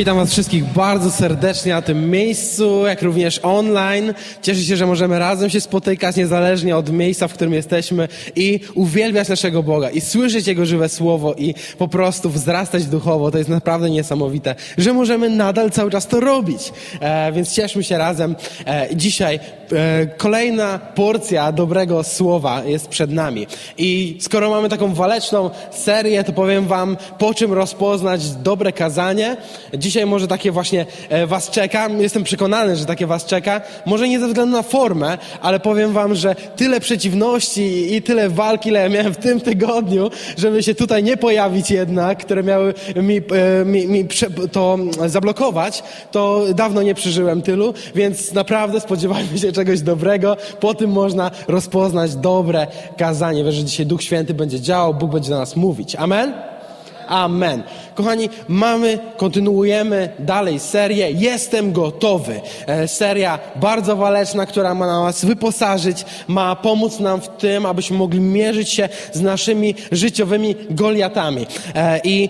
Witam Was wszystkich bardzo serdecznie na tym miejscu, jak również online. Cieszę się, że możemy razem się spotykać, niezależnie od miejsca, w którym jesteśmy i uwielbiać naszego Boga i słyszeć Jego żywe słowo i po prostu wzrastać duchowo. To jest naprawdę niesamowite, że możemy nadal cały czas to robić. E, więc cieszmy się razem. E, dzisiaj e, kolejna porcja dobrego słowa jest przed nami. I skoro mamy taką waleczną serię, to powiem Wam, po czym rozpoznać dobre kazanie. Dzisiaj może takie właśnie e, Was czeka. Jestem przekonany, że takie Was czeka. Może nie ze względu na formę, ale powiem Wam, że tyle przeciwności i tyle walki, ile ja miałem w tym tygodniu, żeby się tutaj nie pojawić jednak, które miały mi, e, mi, mi to zablokować, to dawno nie przeżyłem tylu, więc naprawdę spodziewajmy się czegoś dobrego. Po tym można rozpoznać dobre kazanie. Wierzę, że dzisiaj Duch Święty będzie działał, Bóg będzie do nas mówić. Amen? Amen. Kochani, mamy, kontynuujemy dalej serię Jestem gotowy. E, seria bardzo waleczna, która ma nas wyposażyć, ma pomóc nam w tym, abyśmy mogli mierzyć się z naszymi życiowymi goliatami. E, I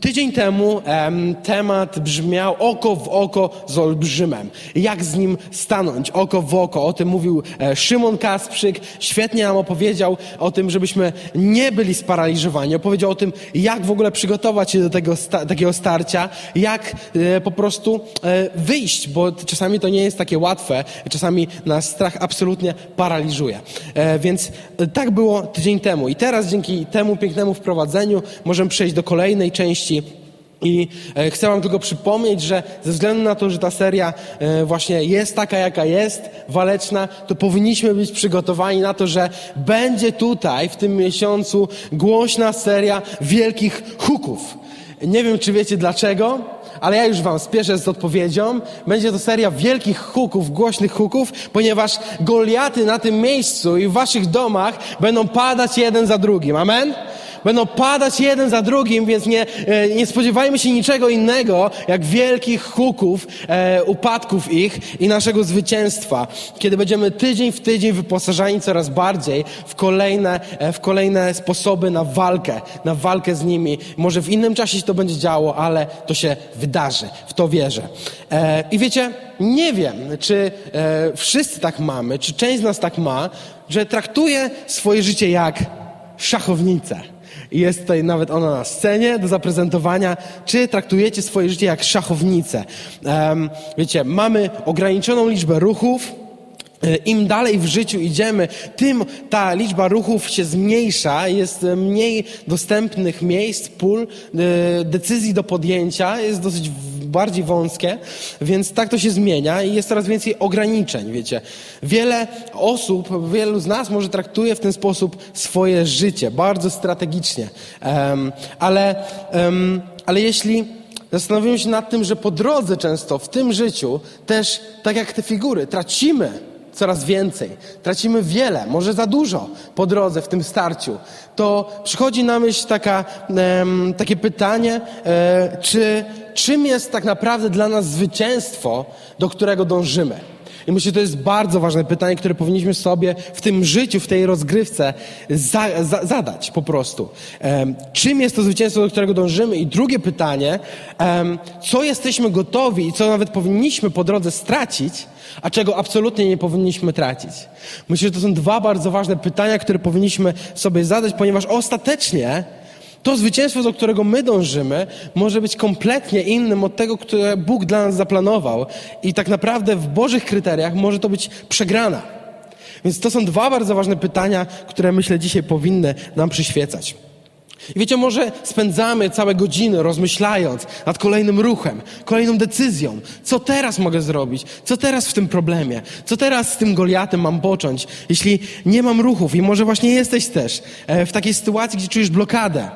tydzień temu em, temat brzmiał oko w oko z olbrzymem. Jak z nim stanąć? Oko w oko. O tym mówił e, Szymon Kasprzyk. Świetnie nam opowiedział o tym, żebyśmy nie byli sparaliżowani. Opowiedział o tym, jak w ogóle przygotować się do tego sta takiego starcia, jak e, po prostu e, wyjść, bo czasami to nie jest takie łatwe, czasami nas strach absolutnie paraliżuje. E, więc e, tak było tydzień temu. I teraz dzięki temu pięknemu wprowadzeniu możemy przejść do kolejnej części i e, chcę Wam tylko przypomnieć, że ze względu na to, że ta seria e, właśnie jest taka, jaka jest, waleczna, to powinniśmy być przygotowani na to, że będzie tutaj w tym miesiącu głośna seria wielkich huków. Nie wiem, czy wiecie dlaczego, ale ja już Wam spieszę z odpowiedzią. Będzie to seria wielkich huków, głośnych huków, ponieważ Goliaty na tym miejscu i w Waszych domach będą padać jeden za drugim. Amen? Będą padać jeden za drugim, więc nie, e, nie spodziewajmy się niczego innego, jak wielkich huków, e, upadków ich i naszego zwycięstwa. Kiedy będziemy tydzień w tydzień wyposażani coraz bardziej w kolejne, e, w kolejne sposoby na walkę, na walkę z nimi. Może w innym czasie się to będzie działo, ale to się wydarzy. W to wierzę. E, I wiecie, nie wiem, czy e, wszyscy tak mamy, czy część z nas tak ma, że traktuje swoje życie jak szachownicę. I jest tutaj nawet ona na scenie do zaprezentowania. Czy traktujecie swoje życie jak szachownicę? Um, wiecie, mamy ograniczoną liczbę ruchów. E, Im dalej w życiu idziemy, tym ta liczba ruchów się zmniejsza, jest mniej dostępnych miejsc, pól, e, decyzji do podjęcia, jest dosyć bardziej wąskie, więc tak to się zmienia i jest coraz więcej ograniczeń, wiecie. Wiele osób, wielu z nas może traktuje w ten sposób swoje życie, bardzo strategicznie, um, ale, um, ale jeśli zastanowimy się nad tym, że po drodze często w tym życiu też, tak jak te figury, tracimy coraz więcej. Tracimy wiele, może za dużo po drodze w tym starciu. To przychodzi na myśl taka, em, takie pytanie, e, czy czym jest tak naprawdę dla nas zwycięstwo, do którego dążymy? I myślę, że to jest bardzo ważne pytanie, które powinniśmy sobie w tym życiu, w tej rozgrywce za, za, zadać po prostu. Um, czym jest to zwycięstwo, do którego dążymy? I drugie pytanie, um, co jesteśmy gotowi i co nawet powinniśmy po drodze stracić, a czego absolutnie nie powinniśmy tracić? Myślę, że to są dwa bardzo ważne pytania, które powinniśmy sobie zadać, ponieważ ostatecznie to zwycięstwo, do którego my dążymy, może być kompletnie innym od tego, które Bóg dla nas zaplanował. I tak naprawdę w Bożych kryteriach może to być przegrana. Więc to są dwa bardzo ważne pytania, które myślę dzisiaj powinny nam przyświecać. I wiecie, może spędzamy całe godziny rozmyślając nad kolejnym ruchem, kolejną decyzją. Co teraz mogę zrobić? Co teraz w tym problemie? Co teraz z tym Goliatem mam począć? Jeśli nie mam ruchów i może właśnie jesteś też e, w takiej sytuacji, gdzie czujesz blokadę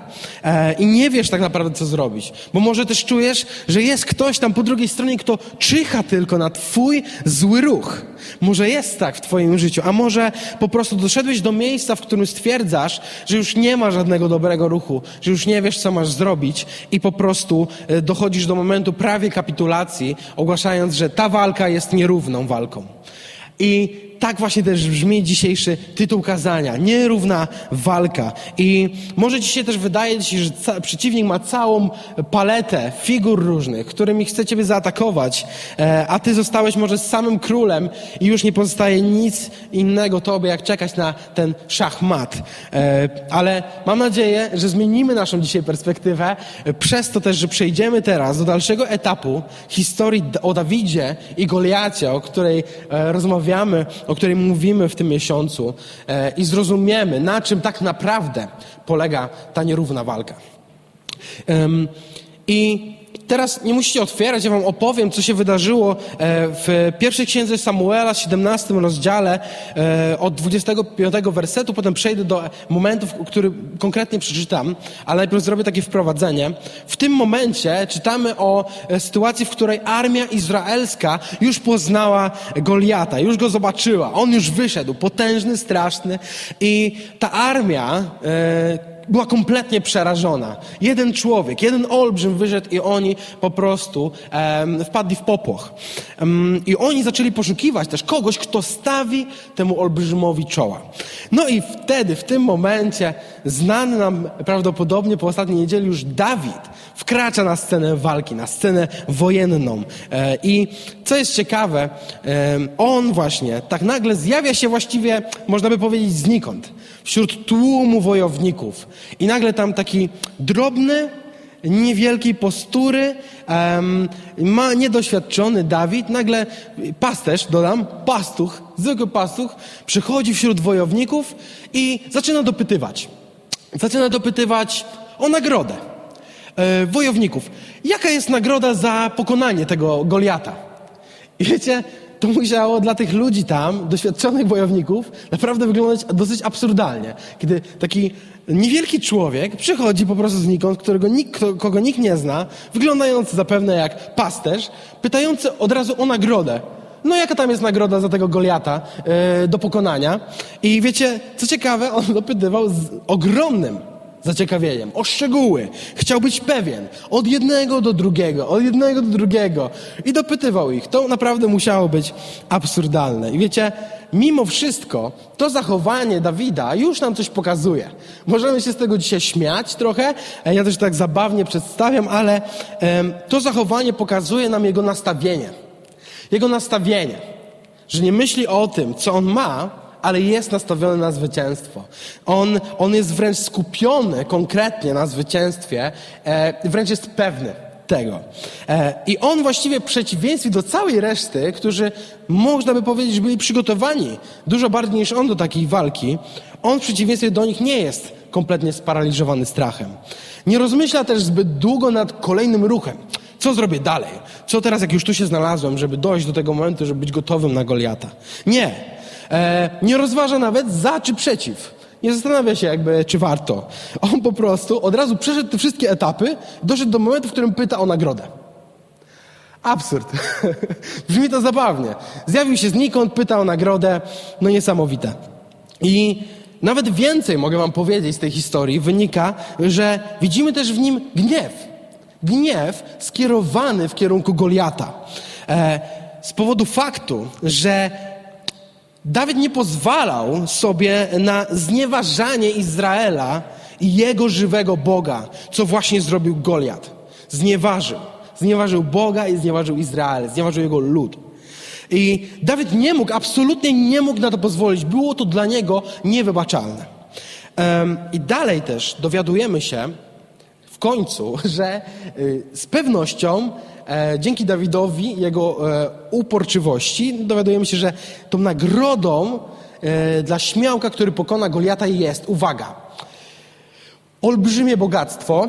e, i nie wiesz tak naprawdę, co zrobić. Bo może też czujesz, że jest ktoś tam po drugiej stronie, kto czyha tylko na twój zły ruch. Może jest tak w Twoim życiu, a może po prostu doszedłeś do miejsca, w którym stwierdzasz, że już nie ma żadnego dobrego ruchu, że już nie wiesz, co masz zrobić i po prostu e, dochodzisz do momentu prawie kapitulacji, ogłaszając, że ta walka jest nierówną walką. I tak właśnie też brzmi dzisiejszy tytuł kazania. Nierówna walka. I może ci się też wydaje, że przeciwnik ma całą paletę figur różnych, którymi chce ciebie zaatakować, e, a ty zostałeś może z samym królem i już nie pozostaje nic innego tobie, jak czekać na ten szachmat. E, ale mam nadzieję, że zmienimy naszą dzisiaj perspektywę przez to też, że przejdziemy teraz do dalszego etapu historii o Dawidzie i Goliacie, o której e, rozmawiamy, o której mówimy w tym miesiącu e, i zrozumiemy, na czym tak naprawdę polega ta nierówna walka. I teraz nie musicie otwierać, ja wam opowiem, co się wydarzyło e, w pierwszej księdze Samuela, 17 rozdziale, e, od 25 wersetu, potem przejdę do momentów, który konkretnie przeczytam, ale najpierw zrobię takie wprowadzenie. W tym momencie czytamy o e, sytuacji, w której armia izraelska już poznała Goliata, już go zobaczyła, on już wyszedł, potężny, straszny i ta armia była kompletnie przerażona. Jeden człowiek, jeden olbrzym wyszedł i oni po prostu em, wpadli w popłoch. Em, I oni zaczęli poszukiwać też kogoś, kto stawi temu olbrzymowi czoła. No i wtedy, w tym momencie, znany nam prawdopodobnie po ostatniej niedzieli już Dawid wkracza na scenę walki, na scenę wojenną. E, I co jest ciekawe, em, on właśnie tak nagle zjawia się właściwie, można by powiedzieć, znikąd. Wśród tłumu wojowników. I nagle tam taki drobny, niewielkiej postury, ma niedoświadczony Dawid, nagle pasterz, dodam, pastuch, zwykły pastuch, przychodzi wśród wojowników i zaczyna dopytywać. Zaczyna dopytywać o nagrodę e, wojowników. Jaka jest nagroda za pokonanie tego Goliata? I wiecie, to musiało dla tych ludzi tam, doświadczonych wojowników, naprawdę wyglądać dosyć absurdalnie. Kiedy taki niewielki człowiek przychodzi po prostu znikąd, którego nikt, kogo nikt nie zna, wyglądający zapewne jak pasterz, pytający od razu o nagrodę. No jaka tam jest nagroda za tego Goliata e, do pokonania? I wiecie, co ciekawe, on dopytywał z ogromnym zaciekawieniem, o szczegóły. Chciał być pewien. Od jednego do drugiego, od jednego do drugiego. I dopytywał ich. To naprawdę musiało być absurdalne. I wiecie, mimo wszystko, to zachowanie Dawida już nam coś pokazuje. Możemy się z tego dzisiaj śmiać trochę. E, Ja też tak zabawnie przedstawiam, ale em, to zachowanie pokazuje nam jego nastawienie. Jego nastawienie. Że nie myśli o tym, co on ma, ale jest nastawiony na zwycięstwo. On, on jest wręcz skupiony konkretnie na zwycięstwie, e, wręcz jest pewny tego. E, I on właściwie w przeciwieństwie do całej reszty, którzy można by powiedzieć byli przygotowani dużo bardziej niż on do takiej walki, on w przeciwieństwie do nich nie jest kompletnie sparaliżowany strachem. Nie rozmyśla też zbyt długo nad kolejnym ruchem. Co zrobię dalej? Co teraz, jak już tu się znalazłem, żeby dojść do tego momentu, żeby być gotowym na Goliata? Nie. E, nie rozważa nawet za czy przeciw. Nie zastanawia się jakby, czy warto. On po prostu od razu przeszedł te wszystkie etapy, doszedł do momentu, w którym pyta o nagrodę. Absurd. Brzmi to zabawnie. Zjawił się znikąd, pyta o nagrodę. No niesamowite. I nawet więcej mogę wam powiedzieć z tej historii. Wynika, że widzimy też w nim gniew. Gniew skierowany w kierunku Goliata. E, z powodu faktu, że Dawid nie pozwalał sobie na znieważanie Izraela i jego żywego Boga, co właśnie zrobił Goliat. Znieważył. Znieważył Boga i znieważył Izrael, znieważył jego lud. I Dawid nie mógł, absolutnie nie mógł na to pozwolić. Było to dla niego niewybaczalne. Em, I dalej też dowiadujemy się końcu, że y, z pewnością e, dzięki Dawidowi, jego e, uporczywości, dowiadujemy się, że tą nagrodą e, dla śmiałka, który pokona Goliata jest, uwaga, Olbrzymie bogactwo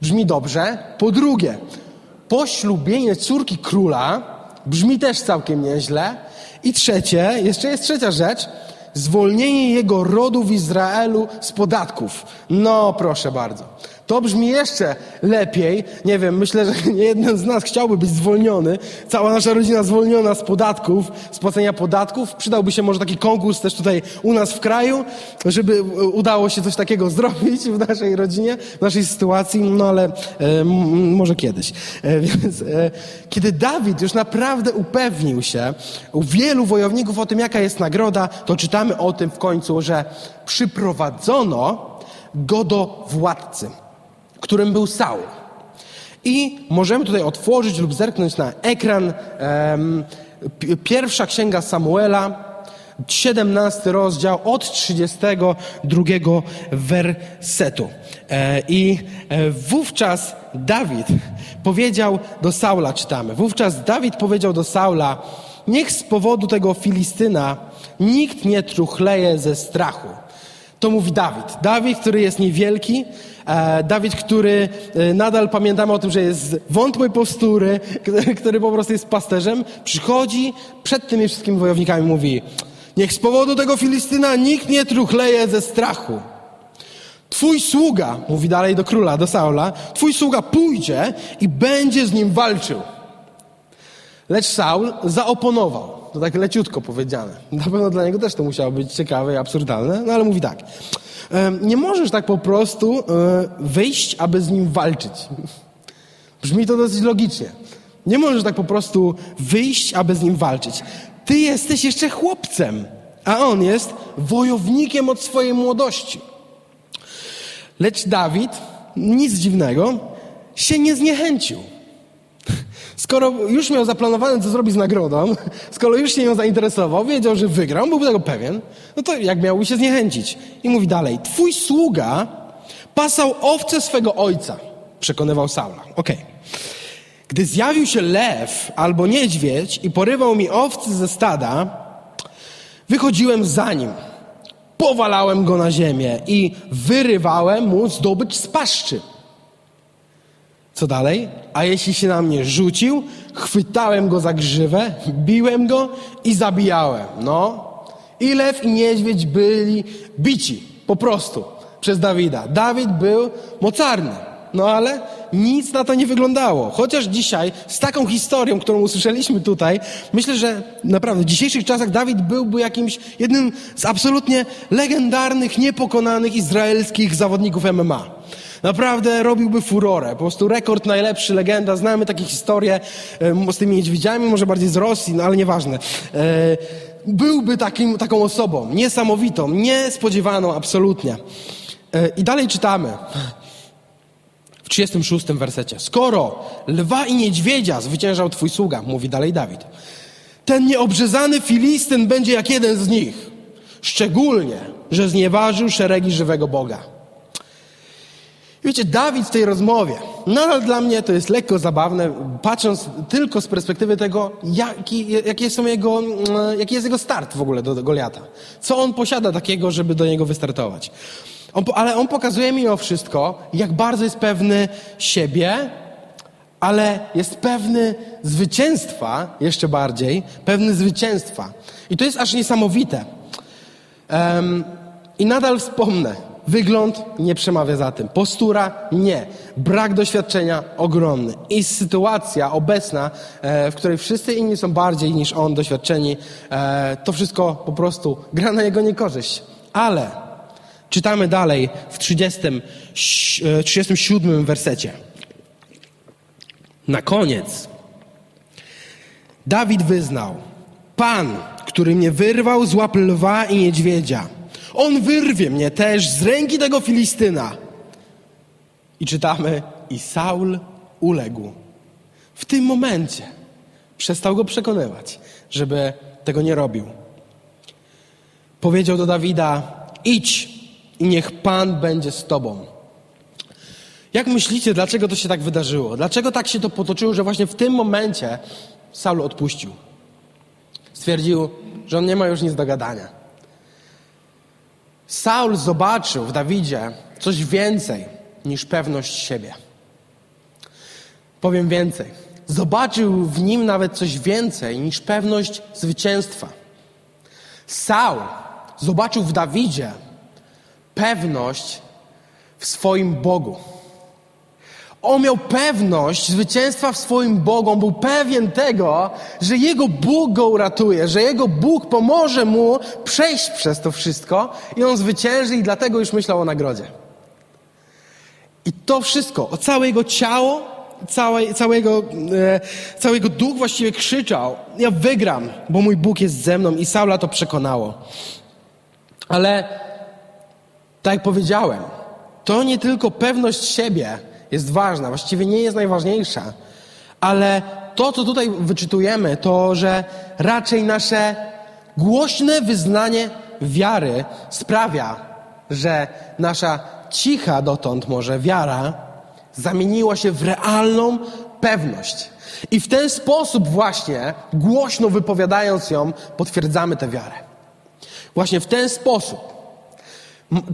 brzmi dobrze. Po drugie, poślubienie córki króla brzmi też całkiem nieźle. I trzecie, jeszcze jest trzecia rzecz, zwolnienie jego rodu w Izraelu z podatków. No, proszę bardzo. To brzmi jeszcze lepiej. Nie wiem, myślę, że nie jeden z nas chciałby być zwolniony. Cała nasza rodzina zwolniona z podatków, z płacenia podatków. Przydałby się może taki konkurs też tutaj u nas w kraju, żeby udało się coś takiego zrobić w naszej rodzinie, w naszej sytuacji, no ale e, może kiedyś. E, więc e, kiedy Dawid już naprawdę upewnił się u wielu wojowników o tym, jaka jest nagroda, to czytamy o tym w końcu, że przyprowadzono go do władcy którym był Saul. I możemy tutaj otworzyć lub zerknąć na ekran pi- pierwsza księga Samuela, 17 rozdział od 32 wersetu. E, I e, wówczas Dawid powiedział do Saula, czytamy, wówczas Dawid powiedział do Saula, niech z powodu tego Filistyna nikt nie truchleje ze strachu. To mówi Dawid. Dawid, który jest niewielki, e, Dawid, który e, nadal pamiętamy o tym, że jest wątłej postury, który, po prostu jest pasterzem, przychodzi przed tymi wszystkimi wojownikami mówi niech z powodu tego Filistyna nikt nie truchleje ze strachu. Twój sługa, mówi dalej do króla, do Saula, twój sługa pójdzie i będzie z nim walczył. Lecz Saul zaoponował. To tak leciutko powiedziane. Na pewno dla niego też to musiało być ciekawe i absurdalne, no ale mówi tak. "Em, Nie możesz tak po prostu e, wyjść, aby z nim walczyć. Brzmi to dosyć logicznie. Nie możesz tak po prostu wyjść, aby z nim walczyć. Ty jesteś jeszcze chłopcem, a on jest wojownikiem od swojej młodości. Lecz Dawid, nic dziwnego, się nie zniechęcił. Skoro już miał zaplanowane, co zrobi z nagrodą, skoro już się nią zainteresował, wiedział, że wygrał, byłby tego pewien, no to jak miałby się zniechęcić? I mówi dalej, twój sługa pasał owce swego ojca, przekonywał Saula. Okej. Gdy zjawił się lew albo niedźwiedź i porywał mi owcy ze stada, wychodziłem za nim, powalałem go na ziemię i wyrywałem mu zdobycz z paszczy. Co dalej? A jeśli się na mnie rzucił, chwytałem go za grzywę, biłem go i zabijałem. No. I lew i niedźwiedź byli bici. Po prostu. Przez Dawida. Dawid był mocarny. No ale nic na to nie wyglądało. Chociaż dzisiaj z taką historią, którą usłyszeliśmy tutaj, myślę, że naprawdę w dzisiejszych czasach Dawid byłby jakimś jednym z absolutnie legendarnych, niepokonanych izraelskich zawodników MMA. Naprawdę robiłby furorę. Po prostu rekord najlepszy, legenda. Znamy takie historie z tymi niedźwiedziami, może bardziej z Rosji, no ale nieważne. E, byłby takim, taką osobą, niesamowitą, niespodziewaną absolutnie. E, I dalej czytamy. W 36 wersecie. Skoro lwa i niedźwiedzia zwyciężał twój sługa, mówi dalej Dawid, ten nieobrzezany Filistyn będzie jak jeden z nich. Szczególnie, że znieważył szeregi żywego Boga. Wiecie, Dawid w tej rozmowie, nadal dla mnie to jest lekko zabawne, patrząc tylko z perspektywy tego, jaki, jakie są jego, mm, jaki jest jego start w ogóle do, do Goliata. Co on posiada takiego, żeby do niego wystartować. On, ale on pokazuje mi mimo wszystko, jak bardzo jest pewny siebie, ale jest pewny zwycięstwa, jeszcze bardziej, pewny zwycięstwa. I to jest aż niesamowite. Em, I nadal wspomnę, wygląd nie przemawia za tym. Postura nie. Brak doświadczenia ogromny. I sytuacja obecna, e, w której wszyscy inni są bardziej niż on doświadczeni, e, to wszystko po prostu gra na jego niekorzyść. Ale czytamy dalej w 30, ś- e, 37 wersecie. Na koniec Dawid wyznał: Pan, który mnie wyrwał z łap lwa i niedźwiedzia, on wyrwie mnie też z ręki tego Filistyna. I czytamy: I Saul uległ. W tym momencie przestał go przekonywać, żeby tego nie robił. Powiedział do Dawida: Idź i niech Pan będzie z tobą. Jak myślicie, dlaczego to się tak wydarzyło? Dlaczego tak się to potoczyło, że właśnie w tym momencie Saul odpuścił? Stwierdził, że on nie ma już nic do gadania. Saul zobaczył w Dawidzie coś więcej niż pewność siebie. Powiem więcej. Zobaczył w nim nawet coś więcej niż pewność zwycięstwa. Saul zobaczył w Dawidzie pewność w swoim Bogu. On miał pewność zwycięstwa w swoim Bogu. On był pewien tego, że jego Bóg go uratuje, że jego Bóg pomoże mu przejść przez to wszystko i on zwycięży i dlatego już myślał o nagrodzie. I to wszystko, o całe jego ciało, całe, całego, e, całego duch właściwie krzyczał, ja wygram, bo mój Bóg jest ze mną i Saula to przekonało. Ale tak jak powiedziałem, to nie tylko pewność siebie jest ważna, właściwie nie jest najważniejsza, ale to, co tutaj wyczytujemy, to, że raczej nasze głośne wyznanie wiary sprawia, że nasza cicha dotąd może wiara zamieniła się w realną pewność. I w ten sposób właśnie, głośno wypowiadając ją, potwierdzamy tę wiarę. Właśnie w ten sposób.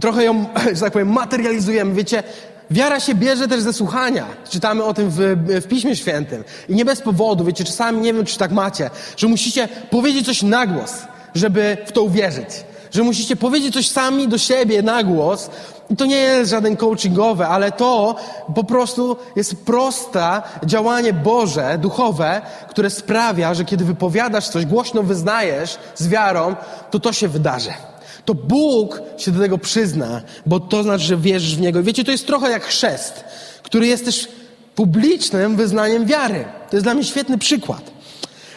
Trochę ją, że tak powiem, materializujemy. Wiecie, wiara się bierze też ze słuchania. Czytamy o tym w, w Piśmie Świętym. I nie bez powodu. Wiecie, czasami, nie wiem, czy tak macie, że musicie powiedzieć coś na głos, żeby w to uwierzyć. Że musicie powiedzieć coś sami do siebie na głos. I to nie jest żaden coachingowe, ale to po prostu jest proste działanie Boże, duchowe, które sprawia, że kiedy wypowiadasz coś, głośno wyznajesz z wiarą, to to się wydarzy to Bóg się do tego przyzna, bo to znaczy, że wierzysz w Niego. I wiecie, to jest trochę jak chrzest, który jest też publicznym wyznaniem wiary. To jest dla mnie świetny przykład.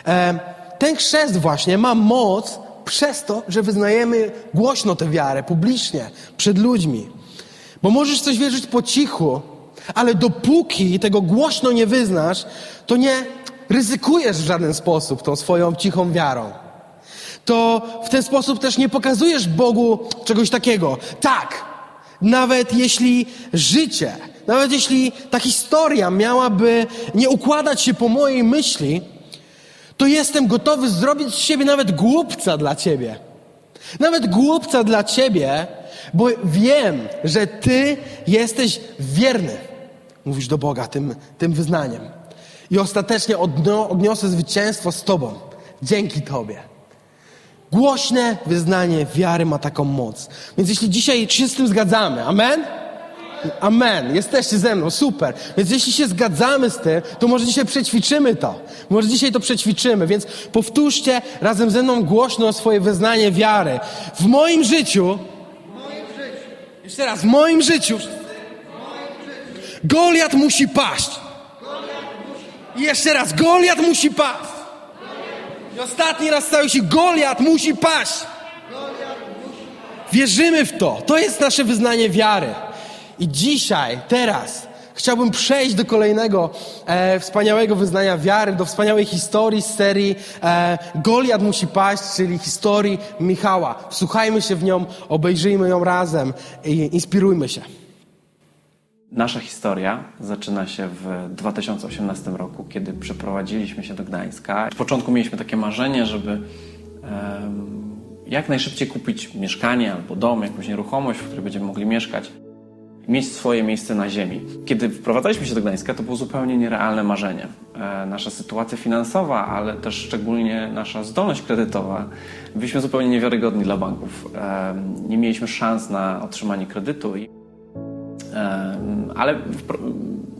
E, ten chrzest właśnie ma moc przez to, że wyznajemy głośno tę wiarę, publicznie, przed ludźmi. Bo możesz coś wierzyć po cichu, ale dopóki tego głośno nie wyznasz, to nie ryzykujesz w żaden sposób tą swoją cichą wiarą to w ten sposób też nie pokazujesz Bogu czegoś takiego. Tak, nawet jeśli życie, nawet jeśli ta historia miałaby nie układać się po mojej myśli, to jestem gotowy zrobić z siebie nawet głupca dla ciebie. Nawet głupca dla ciebie, bo wiem, że ty jesteś wierny. Mówisz do Boga tym, tym wyznaniem. I ostatecznie odniosę zwycięstwo z tobą. Dzięki tobie. Głośne wyznanie wiary ma taką moc. Więc jeśli dzisiaj się z tym zgadzamy, amen? Amen. Jesteście ze mną, super. Więc jeśli się zgadzamy z tym, to może dzisiaj przećwiczymy to. Może dzisiaj to przećwiczymy. Więc powtórzcie razem ze mną głośno swoje wyznanie wiary. W moim życiu, jeszcze raz, w moim życiu, Goliat musi paść. I jeszcze raz, Goliat musi paść. I ostatni raz stały się Goliat musi paść. Wierzymy w to. To jest nasze wyznanie wiary. I dzisiaj, teraz, chciałbym przejść do kolejnego e, wspaniałego wyznania wiary, do wspaniałej historii z serii e, Goliat musi paść, czyli historii Michała. Wsłuchajmy się w nią, obejrzyjmy ją razem i inspirujmy się. Nasza historia zaczyna się w 2018 roku, kiedy przeprowadziliśmy się do Gdańska. W początku mieliśmy takie marzenie, żeby jak najszybciej kupić mieszkanie albo dom, jakąś nieruchomość, w której będziemy mogli mieszkać, mieć swoje miejsce na ziemi. Kiedy wprowadzaliśmy się do Gdańska, to było zupełnie nierealne marzenie. E, nasza sytuacja finansowa, ale też szczególnie nasza zdolność kredytowa, byliśmy zupełnie niewiarygodni dla banków. E, nie mieliśmy szans na otrzymanie kredytu. Ale w,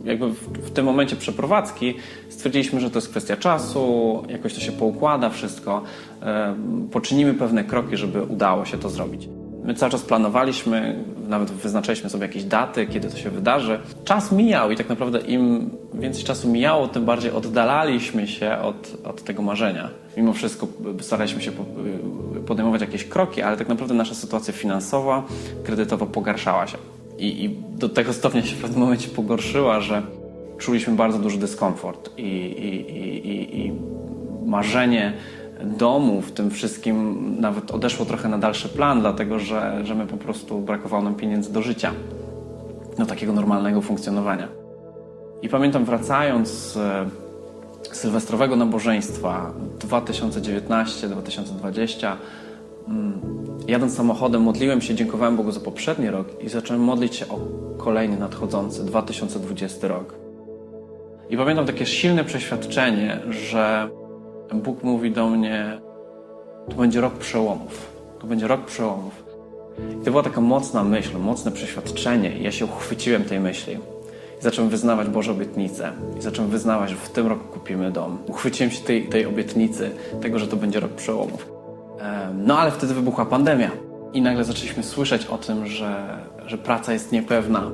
jakby w, w tym momencie przeprowadzki stwierdziliśmy, że to jest kwestia czasu, jakoś to się poukłada wszystko, poczynimy pewne kroki, żeby udało się to zrobić. My cały czas planowaliśmy, nawet wyznaczaliśmy sobie jakieś daty, kiedy to się wydarzy. Czas mijał i tak naprawdę im więcej czasu mijało, tym bardziej oddalaliśmy się od, od tego marzenia. Mimo wszystko staraliśmy się po- podejmować jakieś kroki, ale tak naprawdę nasza sytuacja finansowa, kredytowa pogarszała się. I, I do tego stopnia się w pewnym momencie pogorszyła, że czuliśmy bardzo duży dyskomfort i, i, i, i, marzenie domu w tym wszystkim nawet odeszło trochę na dalszy plan, dlatego że, że my po prostu brakowało nam pieniędzy do życia, do takiego normalnego funkcjonowania. I pamiętam wracając z e, sylwestrowego nabożeństwa 2019-2020, mm, jadąc samochodem, modliłem się, dziękowałem Bogu za poprzedni rok i zacząłem modlić się o kolejny nadchodzący, 2020 rok. I pamiętam takie silne przeświadczenie, że Bóg mówi do mnie: To będzie rok przełomów. To będzie rok przełomów. I to była taka mocna myśl, mocne przeświadczenie. I ja się uchwyciłem tej myśli. I zacząłem wyznawać Boże obietnice. I zacząłem wyznawać, że w tym roku kupimy dom. Uchwyciłem się tej, tej obietnicy, tego, że to będzie rok przełomów. No ale wtedy wybuchła pandemia. I nagle zaczęliśmy słyszeć o tym, że, że praca jest niepewna,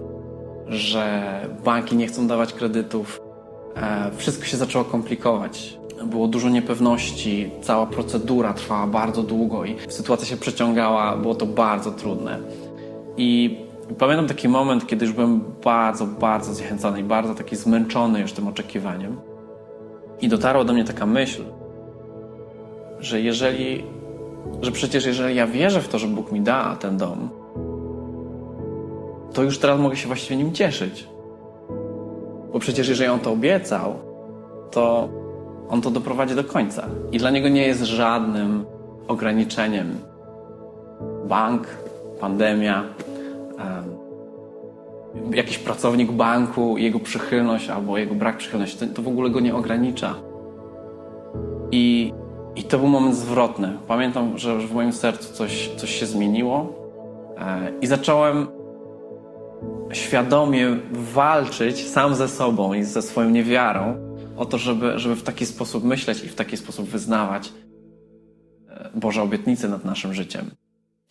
że banki nie chcą dawać kredytów. Wszystko się zaczęło komplikować. Było dużo niepewności, cała procedura trwała bardzo długo i sytuacja się przeciągała, było to bardzo trudne. I pamiętam taki moment, kiedy już byłem bardzo, bardzo zniechęcony i bardzo taki zmęczony już tym oczekiwaniem. I dotarła do mnie taka myśl, że jeżeli, że przecież jeżeli ja wierzę w to, że Bóg mi da ten dom, to już teraz mogę się właściwie nim cieszyć. Bo przecież jeżeli On to obiecał, to On to doprowadzi do końca. I dla Niego nie jest żadnym ograniczeniem bank, pandemia, em, jakiś pracownik banku, jego przychylność albo jego brak przychylności, to, to w ogóle go nie ogranicza. I, I to był moment zwrotny. Pamiętam, że w moim sercu coś, coś się zmieniło e, i zacząłem świadomie walczyć sam ze sobą i ze swoją niewiarą o to, żeby, żeby w taki sposób myśleć i w taki sposób wyznawać e, Boże obietnice nad naszym życiem.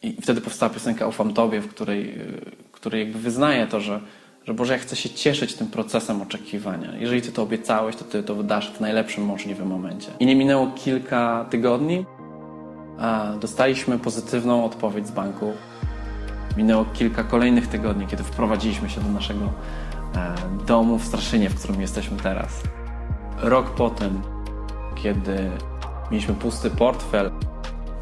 I wtedy powstała piosenka Ufam Tobie, w której, e, której jakby wyznaje to, że, że Boże, ja chcę się cieszyć tym procesem oczekiwania. Jeżeli Ty to obiecałeś, to Ty to wydasz w najlepszym możliwym momencie. I nie minęło kilka tygodni, a dostaliśmy pozytywną odpowiedź z banku. Minęło kilka kolejnych tygodni, kiedy wprowadziliśmy się do naszego e, domu w Straszynie, w którym jesteśmy teraz. Rok potem, kiedy mieliśmy pusty portfel,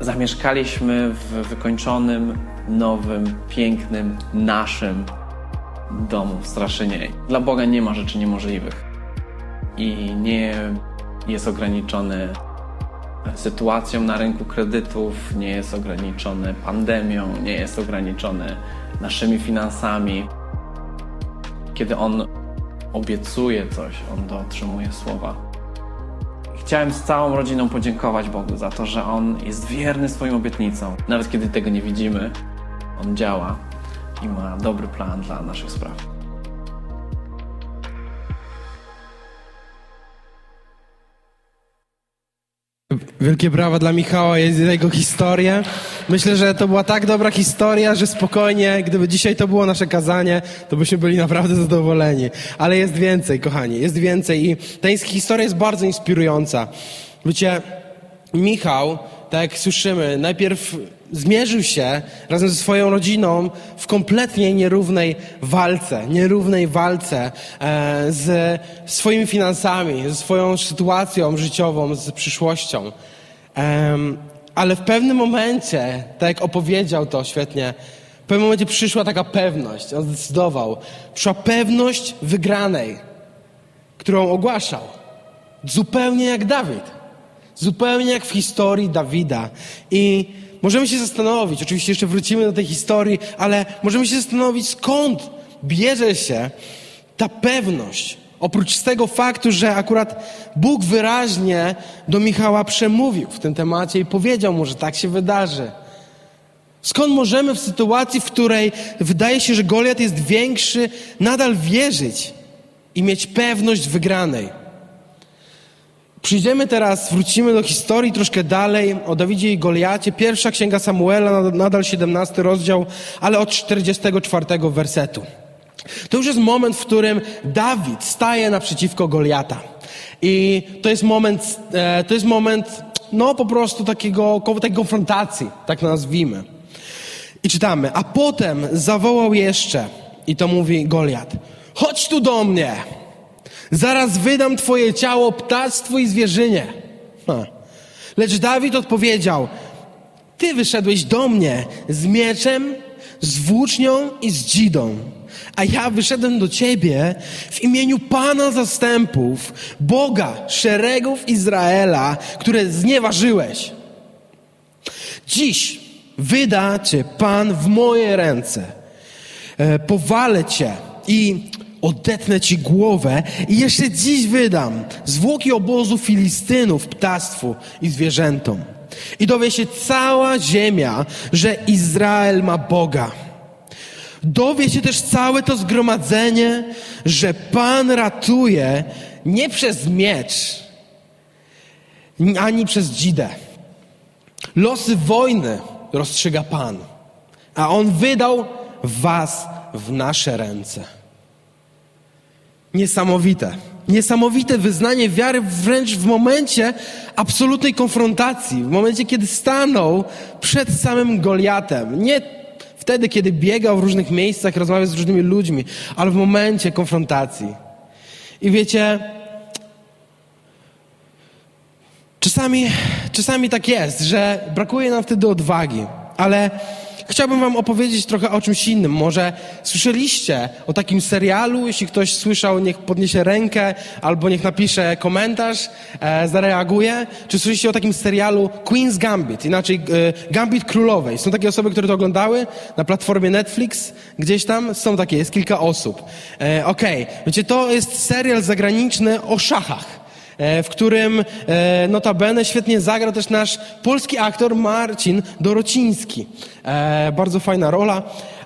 zamieszkaliśmy w wykończonym, nowym, pięknym, naszym domu w Straszynie. Dla Boga nie ma rzeczy niemożliwych i nie jest ograniczony sytuacją na rynku kredytów, nie jest ograniczony pandemią, nie jest ograniczony naszymi finansami. Kiedy On obiecuje coś, On dotrzymuje słowa. Chciałem z całą rodziną podziękować Bogu za to, że On jest wierny swoim obietnicom. Nawet kiedy tego nie widzimy, On działa i ma dobry plan dla naszych spraw. Wielkie brawa dla Michała i jego historię. Myślę, że to była tak dobra historia, że spokojnie, gdyby dzisiaj to było nasze kazanie, to byśmy byli naprawdę zadowoleni. Ale jest więcej, kochani, jest więcej i ta historia jest bardzo inspirująca. Wiecie, Michał, tak jak słyszymy, najpierw zmierzył się razem ze swoją rodziną w kompletnie nierównej walce, nierównej walce e, z swoimi finansami, ze swoją sytuacją życiową, z przyszłością. Ale w pewnym momencie, tak jak opowiedział to świetnie, w pewnym momencie przyszła taka pewność, on zdecydował. Przyszła pewność wygranej, którą ogłaszał. Zupełnie jak Dawid. Zupełnie jak w historii Dawida. I możemy się zastanowić, oczywiście jeszcze wrócimy do tej historii, ale możemy się zastanowić, skąd bierze się ta pewność. Oprócz tego faktu, że akurat Bóg wyraźnie do Michała przemówił w tym temacie i powiedział mu, że tak się wydarzy. Skąd możemy w sytuacji, w której wydaje się, że Goliat jest większy, nadal wierzyć i mieć pewność wygranej? Przyjdziemy teraz, wrócimy do historii troszkę dalej o Dawidzie i Goliacie. Pierwsza księga Samuela, nadal 17 rozdział, ale od 44 wersetu. To już jest moment, w którym Dawid staje naprzeciwko Goliata. I to jest moment, e, to jest moment, no po prostu takiego, takiej konfrontacji, tak nazwijmy. I czytamy, a potem zawołał jeszcze, i to mówi Goliat, chodź tu do mnie, zaraz wydam twoje ciało ptactwu i zwierzynie. Ha. Lecz Dawid odpowiedział, ty wyszedłeś do mnie z mieczem, z włócznią i z dzidą. A ja wyszedłem do ciebie w imieniu Pana zastępów, Boga szeregów Izraela, które znieważyłeś. Dziś wyda cię Pan w moje ręce. E, powalę cię i odetnę ci głowę i jeszcze dziś wydam zwłoki obozu Filistynów ptactwu i zwierzętom. I dowie się cała ziemia, że Izrael ma Boga. Dowie się też całe to zgromadzenie, że Pan ratuje nie przez miecz, ani przez dzidę. Losy wojny rozstrzyga Pan, a On wydał was w nasze ręce. Niesamowite. Niesamowite wyznanie wiary wręcz w momencie absolutnej konfrontacji, w momencie, kiedy stanął przed samym Goliatem. Nie wtedy, kiedy biegał w różnych miejscach, rozmawiał z różnymi ludźmi, ale w momencie konfrontacji. I wiecie, czasami, czasami tak jest, że brakuje nam wtedy odwagi, ale chciałbym Wam opowiedzieć trochę o czymś innym. Może słyszeliście o takim serialu? Jeśli ktoś słyszał, niech podniesie rękę albo niech napisze komentarz, e, zareaguje. Czy słyszeliście o takim serialu Queen's Gambit, inaczej e, Gambit Królowej? Są takie osoby, które to oglądały na platformie Netflix, gdzieś tam są takie, jest kilka osób. E, Okej, okay. wiecie, to jest serial zagraniczny o szachach. E, w którym e, notabene świetnie zagrał też nasz polski aktor Marcin Dorociński. E, bardzo fajna rola.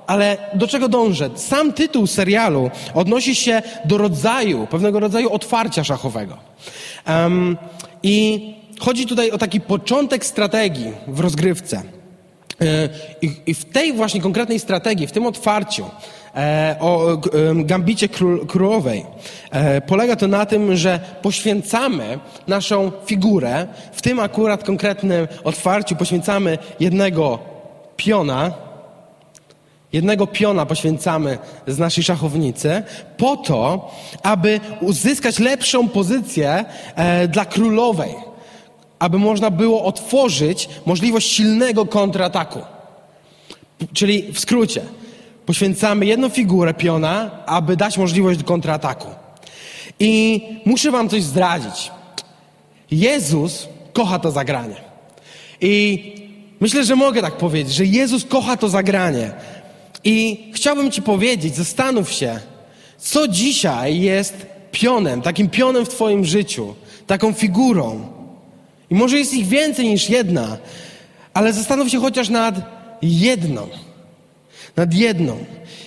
Ale do czego dążę? Sam tytuł serialu odnosi się do rodzaju, pewnego rodzaju otwarcia szachowego. Um, I chodzi tutaj o taki początek strategii w rozgrywce. I, w tej właśnie konkretnej strategii, w tym otwarciu, o gambicie królowej. E, polega to na tym, że poświęcamy naszą figurę, w tym akurat konkretnym otwarciu poświęcamy jednego piona, jednego piona poświęcamy z naszej szachownicy po to, aby uzyskać lepszą pozycję e, dla królowej, aby można było otworzyć możliwość silnego kontrataku. Czyli w skrócie, poświęcamy jedną figurę piona, aby dać możliwość kontrataku. I muszę wam coś zdradzić. Jezus kocha to zagranie. I myślę, że mogę tak powiedzieć, że Jezus kocha to zagranie. I chciałbym ci powiedzieć, zastanów się, co dzisiaj jest pionem, takim pionem w twoim życiu, taką figurą. I może jest ich więcej niż jedna, ale zastanów się chociaż nad jedną nad jedną.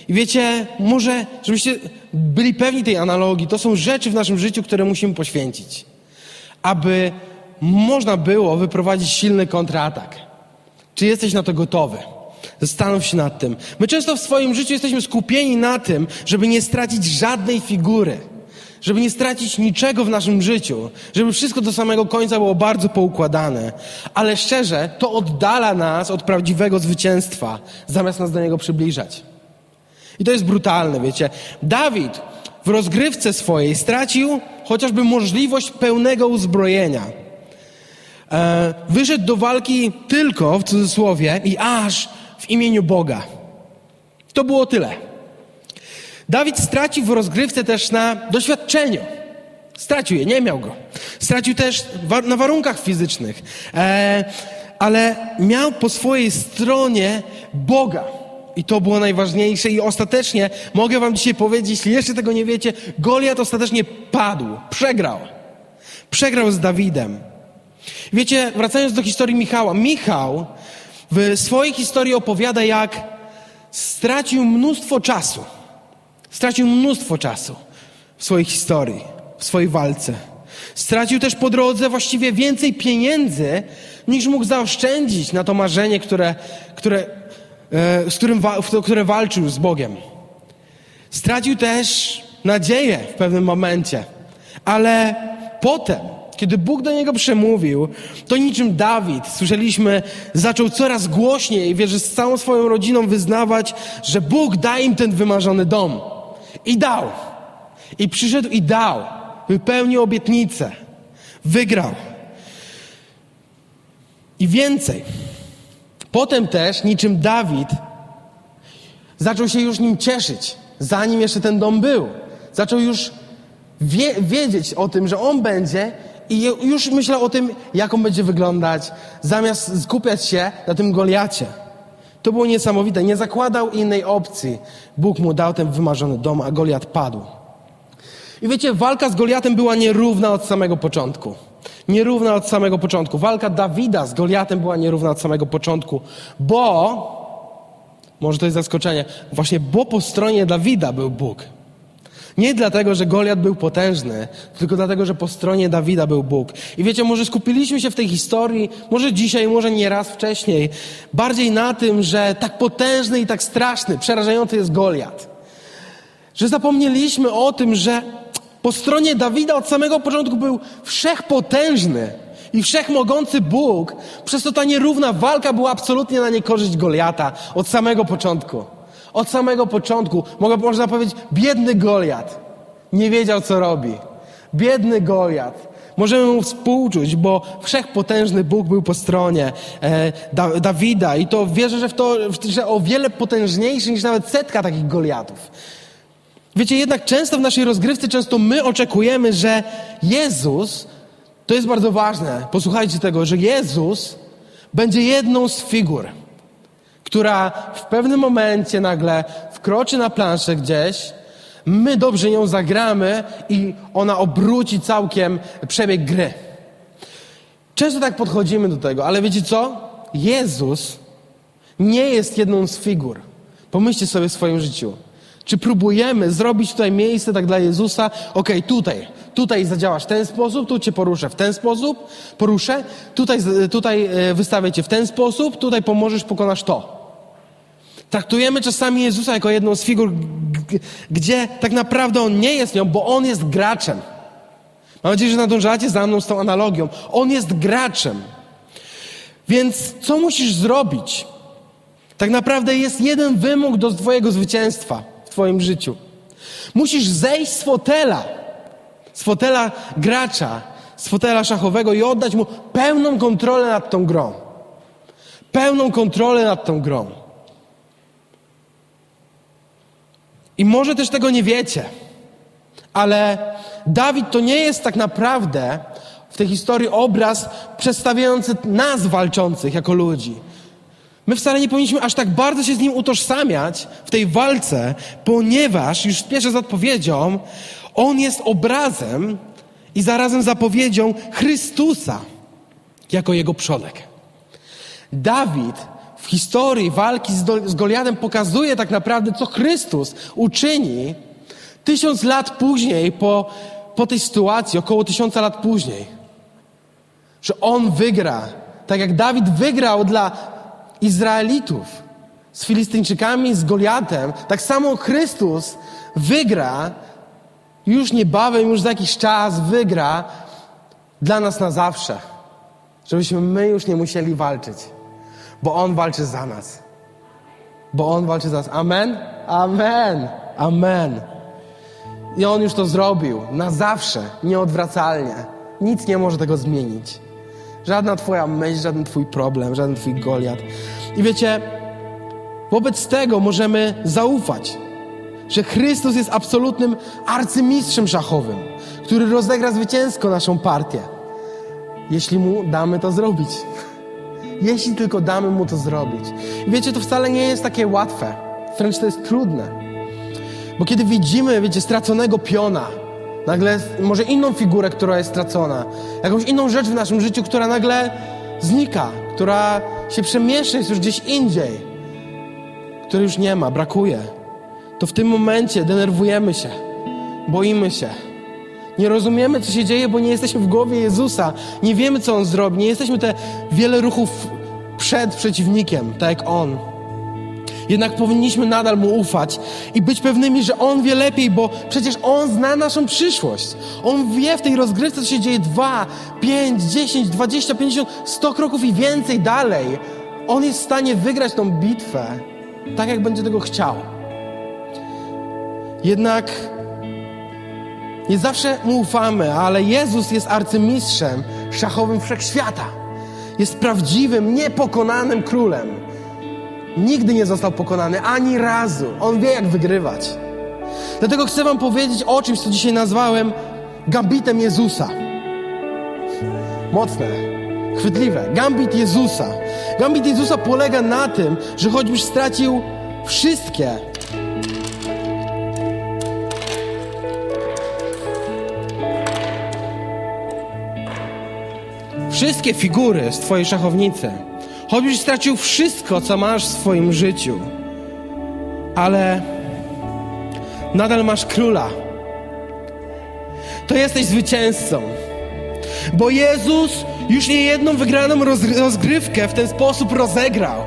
I wiecie, może, żebyście byli pewni tej analogii, to są rzeczy w naszym życiu, które musimy poświęcić, aby można było wyprowadzić silny kontratak. Czy jesteś na to gotowy? Zastanów się nad tym. My często w swoim życiu jesteśmy skupieni na tym, żeby nie stracić żadnej figury żeby nie stracić niczego w naszym życiu, żeby wszystko do samego końca było bardzo poukładane. Ale szczerze, to oddala nas od prawdziwego zwycięstwa, zamiast nas do niego przybliżać. I to jest brutalne, wiecie. Dawid w rozgrywce swojej stracił chociażby możliwość pełnego uzbrojenia. E, wyszedł do walki tylko, w cudzysłowie, i aż w imieniu Boga. To było tyle. Dawid stracił w rozgrywce też na doświadczeniu. Stracił je, nie miał go. Stracił też na warunkach fizycznych, e, ale miał po swojej stronie Boga. I to było najważniejsze. I ostatecznie mogę Wam dzisiaj powiedzieć, jeśli jeszcze tego nie wiecie, Goliat ostatecznie padł, przegrał. Przegrał z Dawidem. Wiecie, wracając do historii Michała, Michał w swojej historii opowiada, jak stracił mnóstwo czasu Stracił mnóstwo czasu w swojej historii, w swojej walce. Stracił też po drodze właściwie więcej pieniędzy, niż mógł zaoszczędzić na to marzenie, które, które, e, z którym, które walczył z Bogiem. Stracił też nadzieję w pewnym momencie, ale potem, kiedy Bóg do niego przemówił, to niczym Dawid, słyszeliśmy, zaczął coraz głośniej, wierzy z całą swoją rodziną wyznawać, że Bóg da im ten wymarzony dom. I dał. I przyszedł i dał. Wypełnił obietnicę. Wygrał. I więcej. Potem też, niczym Dawid, zaczął się już nim cieszyć, zanim jeszcze ten dom był. Zaczął już wie, wiedzieć o tym, że on będzie i już myślał o tym, jak on będzie wyglądać, zamiast skupiać się na tym Goliacie. To było niesamowite. Nie zakładał innej opcji. Bóg mu dał ten wymarzony dom, a Goliat padł. I wiecie, walka z Goliatem była nierówna od samego początku. Nierówna od samego początku. Walka Dawida z Goliatem była nierówna od samego początku, bo, może to jest zaskoczenie, właśnie bo po stronie Dawida był Bóg. Nie dlatego, że Goliat był potężny, tylko dlatego, że po stronie Dawida był Bóg. I wiecie, może skupiliśmy się w tej historii, może dzisiaj, może nie raz wcześniej, bardziej na tym, że tak potężny i tak straszny, przerażający jest Goliat. Że zapomnieliśmy o tym, że po stronie Dawida od samego początku był wszechpotężny i wszechmogący Bóg, przez to ta nierówna walka była absolutnie na niekorzyść Goliata od samego początku. Od samego początku, mogę, można powiedzieć, biedny Goliat nie wiedział, co robi. Biedny Goliat. Możemy mu współczuć, bo wszechpotężny Bóg był po stronie e, da, Dawida i to wierzę, że, w to, że o wiele potężniejszy niż nawet setka takich Goliatów. Wiecie, jednak często w naszej rozgrywce, często my oczekujemy, że Jezus, to jest bardzo ważne, posłuchajcie tego, że Jezus będzie jedną z figur, która w pewnym momencie nagle wkroczy na planszę gdzieś, my dobrze ją zagramy i ona obróci całkiem przebieg gry. Często tak podchodzimy do tego, ale wiecie co? Jezus nie jest jedną z figur. Pomyślcie sobie w swoim życiu. Czy próbujemy zrobić tutaj miejsce tak dla Jezusa? Okej, okay, tutaj, tutaj zadziałasz w ten sposób, tu cię poruszę w ten sposób, poruszę, tutaj, tutaj e, wystawię cię w ten sposób, tutaj pomożesz, pokonasz to. Traktujemy czasami Jezusa jako jedną z figur, gdzie tak naprawdę On nie jest nią, bo On jest graczem. Mam nadzieję, że nadążacie za mną z tą analogią. On jest graczem. Więc co musisz zrobić? Tak naprawdę jest jeden wymóg do Twojego zwycięstwa Twoim życiu. Musisz zejść z fotela, z fotela gracza, z fotela szachowego i oddać mu pełną kontrolę nad tą grą. Pełną kontrolę nad tą grą. I może też tego nie wiecie, ale Dawid to nie jest tak naprawdę w tej historii obraz przedstawiający nas walczących jako ludzi. My wcale nie powinniśmy aż tak bardzo się z nim utożsamiać w tej walce, ponieważ już spieszę z odpowiedzią, on jest obrazem i zarazem zapowiedzią Chrystusa jako jego przodek. Dawid w historii walki z Goliatem pokazuje tak naprawdę, co Chrystus uczyni tysiąc lat później, po, po tej sytuacji, około tysiąca lat później. Że On wygra, tak jak Dawid wygrał dla Izraelitów z Filistyńczykami, z Goliatem, tak samo Chrystus wygra już niebawem, już za jakiś czas wygra dla nas na zawsze. Żebyśmy my już nie musieli walczyć bo On walczy za nas. Bo On walczy za nas. Amen? Amen. Amen. I On już to zrobił na zawsze, nieodwracalnie. Nic nie może tego zmienić. Żadna Twoja myśl, żaden Twój problem, żaden Twój Goliat. I wiecie, wobec tego możemy zaufać, że Chrystus jest absolutnym arcymistrzem szachowym, który rozegra zwycięsko naszą partię, jeśli mu damy to zrobić jeśli tylko damy Mu to zrobić. I wiecie, to wcale nie jest takie łatwe, wręcz to jest trudne. Bo kiedy widzimy, wiecie, straconego piona, nagle może inną figurę, która jest stracona, jakąś inną rzecz w naszym życiu, która nagle znika, która się przemieszcza, jest już gdzieś indziej, której już nie ma, brakuje, to w tym momencie denerwujemy się, boimy się. Nie rozumiemy, co się dzieje, bo nie jesteśmy w głowie Jezusa. Nie wiemy, co On zrobi. Nie jesteśmy te wiele ruchów przed przeciwnikiem, tak jak On. Jednak powinniśmy nadal Mu ufać i być pewnymi, że On wie lepiej, bo przecież On zna naszą przyszłość. On wie w tej rozgrywce, co się dzieje dwa, pięć, dziesięć, dwadzieścia, pięćdziesiąt, sto kroków i więcej dalej. On jest w stanie wygrać tą bitwę tak, jak będzie tego chciał. Jednak nie zawsze mu ufamy, ale Jezus jest arcymistrzem szachowym wszechświata. Jest prawdziwym, niepokonanym królem. Nigdy nie został pokonany, ani razu. On wie, jak wygrywać. Dlatego chcę Wam powiedzieć o czymś, co dzisiaj nazwałem gambitem Jezusa. Mocne, chwytliwe. Gambit Jezusa. Gambit Jezusa polega na tym, że choćbyś stracił wszystkie, wszystkie figury z twojej szachownicy, choćbyś stracił wszystko, co masz w swoim życiu, ale nadal masz króla, to jesteś zwycięzcą. Bo Jezus już nie jedną wygraną roz, rozgrywkę w ten sposób rozegrał.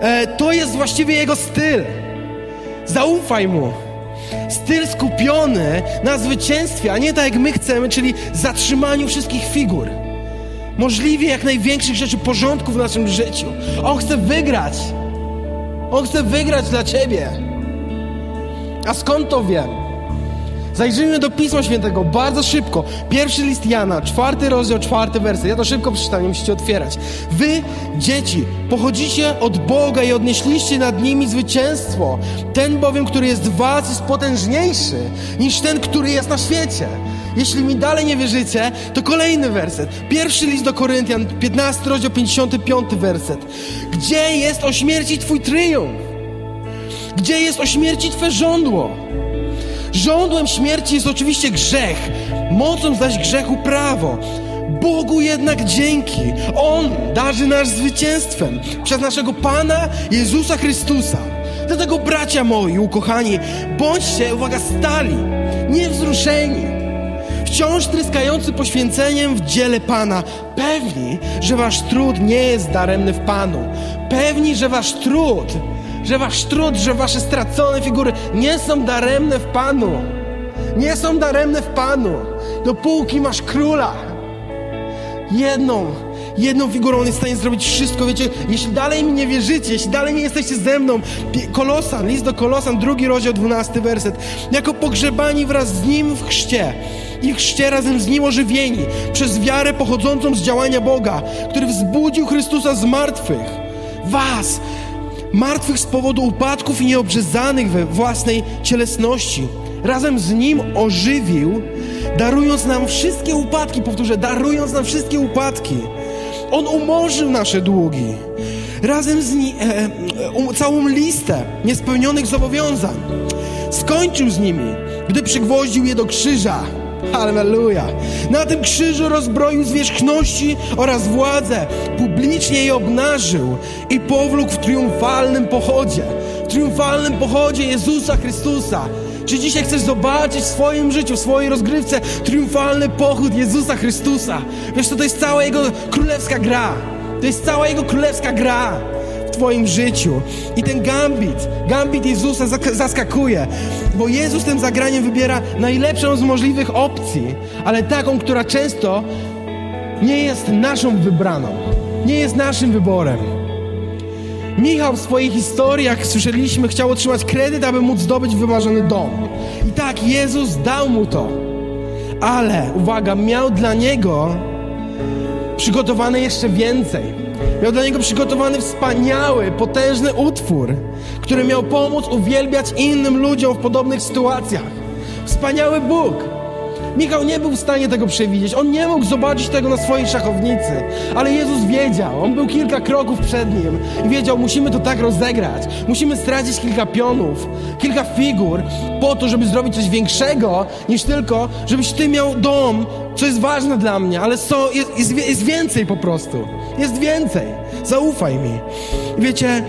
E, to jest właściwie Jego styl. Zaufaj Mu. Styl skupiony na zwycięstwie, a nie tak jak my chcemy, czyli zatrzymaniu wszystkich figur. Możliwie jak największych rzeczy, porządku w naszym życiu. On chce wygrać. On chce wygrać dla Ciebie. A skąd to wiem? Zajrzyjmy do Pisma Świętego bardzo szybko. Pierwszy list Jana, czwarty rozdział, czwarty werset. Ja to szybko przeczytam, nie musicie otwierać. Wy, dzieci, pochodzicie od Boga i odnieśliście nad nimi zwycięstwo. Ten bowiem, który jest w was, jest potężniejszy niż ten, który jest na świecie. Jeśli mi dalej nie wierzycie, to kolejny werset. Pierwszy list do Koryntian, 15 rozdział, 55 werset. Gdzie jest o śmierci Twój tryumf? Gdzie jest o śmierci Twe żądło? Żądłem śmierci jest oczywiście grzech, mocą zaś grzechu prawo. Bogu jednak dzięki. On darzy nas zwycięstwem przez naszego Pana Jezusa Chrystusa. Dlatego bracia moi, ukochani, bądźcie, uwaga, stali, niewzruszeni, wciąż tryskający poświęceniem w dziele Pana, pewni, że wasz trud nie jest daremny w Panu, pewni, że wasz trud że wasz trud, że wasze stracone figury nie są daremne w Panu. Nie są daremne w Panu. Dopóki masz króla. Jedną, jedną figurą on jest w stanie zrobić wszystko. Wiecie, jeśli dalej mi nie wierzycie, jeśli dalej nie jesteście ze mną, Kolosan, list do Kolosan, drugi rozdział, dwunasty werset. Jako pogrzebani wraz z Nim w chrzcie i chrzcie razem z Nim ożywieni przez wiarę pochodzącą z działania Boga, który wzbudził Chrystusa z martwych. Was, martwych z powodu upadków i nieobrzezanych we własnej cielesności. Razem z Nim ożywił, darując nam wszystkie upadki, powtórzę, darując nam wszystkie upadki. On umorzył nasze długi. Razem z nim e, um, całą listę niespełnionych zobowiązań. Skończył z nimi, gdy przygwoździł je do krzyża. Halleluja. Na tym krzyżu rozbroił zwierzchności oraz władzę. Publicznie je obnażył i powlókł w triumfalnym pochodzie. W triumfalnym pochodzie Jezusa Chrystusa. Czy dzisiaj chcesz zobaczyć w swoim życiu, w swojej rozgrywce triumfalny pochód Jezusa Chrystusa? Wiesz, to, to jest cała Jego królewska gra. To jest cała Jego królewska gra Twoim życiu. I ten gambit, gambit Jezusa zaskakuje, bo Jezus tym zagraniem wybiera najlepszą z możliwych opcji, ale taką, która często nie jest naszą wybraną, nie jest naszym wyborem. Michał w swoich historiach, słyszeliśmy, chciał otrzymać kredyt, aby móc zdobyć wymarzony dom. I tak, Jezus dał mu to. Ale, uwaga, miał dla niego przygotowane jeszcze więcej. Miał dla niego przygotowany wspaniały, potężny utwór, który miał pomóc uwielbiać innym ludziom w podobnych sytuacjach. Wspaniały Bóg. Michał nie był w stanie tego przewidzieć. On nie mógł zobaczyć tego na swojej szachownicy. Ale Jezus wiedział. On był kilka kroków przed nim i wiedział, musimy to tak rozegrać. Musimy stracić kilka pionów, kilka figur po to, żeby zrobić coś większego niż tylko, żebyś ty miał dom, co jest ważne dla mnie, ale so, jest, jest, jest więcej po prostu. Jest więcej. Zaufaj mi. I wiecie,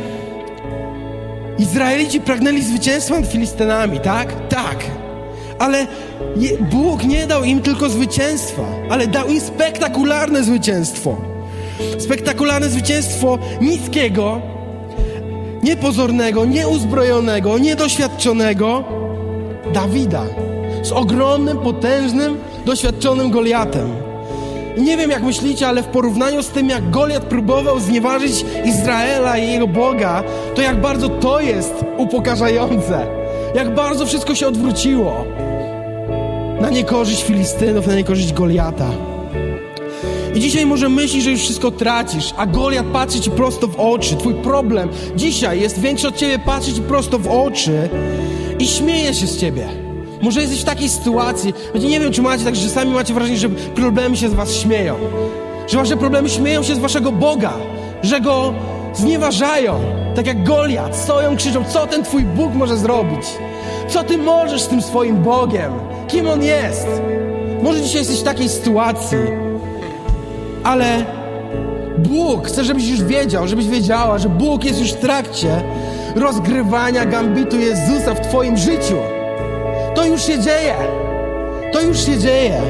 Izraelici pragnęli zwycięstwa nad Filistynami, tak? Tak. Ale Bóg nie dał im tylko zwycięstwa, ale dał im spektakularne zwycięstwo. Spektakularne zwycięstwo niskiego, niepozornego, nieuzbrojonego, niedoświadczonego Dawida z ogromnym, potężnym, doświadczonym Goliatem. Nie wiem, jak myślicie, ale w porównaniu z tym, jak Goliat próbował znieważyć Izraela i jego Boga, to jak bardzo to jest upokarzające. Jak bardzo wszystko się odwróciło na niekorzyść Filistynów, na niekorzyść Goliata. I dzisiaj może myślisz, że już wszystko tracisz, a Goliat patrzy ci prosto w oczy. Twój problem dzisiaj jest większy od ciebie, patrzy ci prosto w oczy i śmieje się z ciebie. Może jesteś w takiej sytuacji, nie wiem, czy macie tak, że sami macie wrażenie, że problemy się z was śmieją. Że wasze problemy śmieją się z waszego Boga, że go znieważają, tak jak Goliat, stoją, krzyczą, co ten twój Bóg może zrobić? Co ty możesz z tym swoim Bogiem? Kim On jest? Może dzisiaj jesteś w takiej sytuacji, ale Bóg chce, żebyś już wiedział, żebyś wiedziała, że Bóg jest już w trakcie rozgrywania gambitu Jezusa w Twoim życiu. To już się dzieje. To już się dzieje.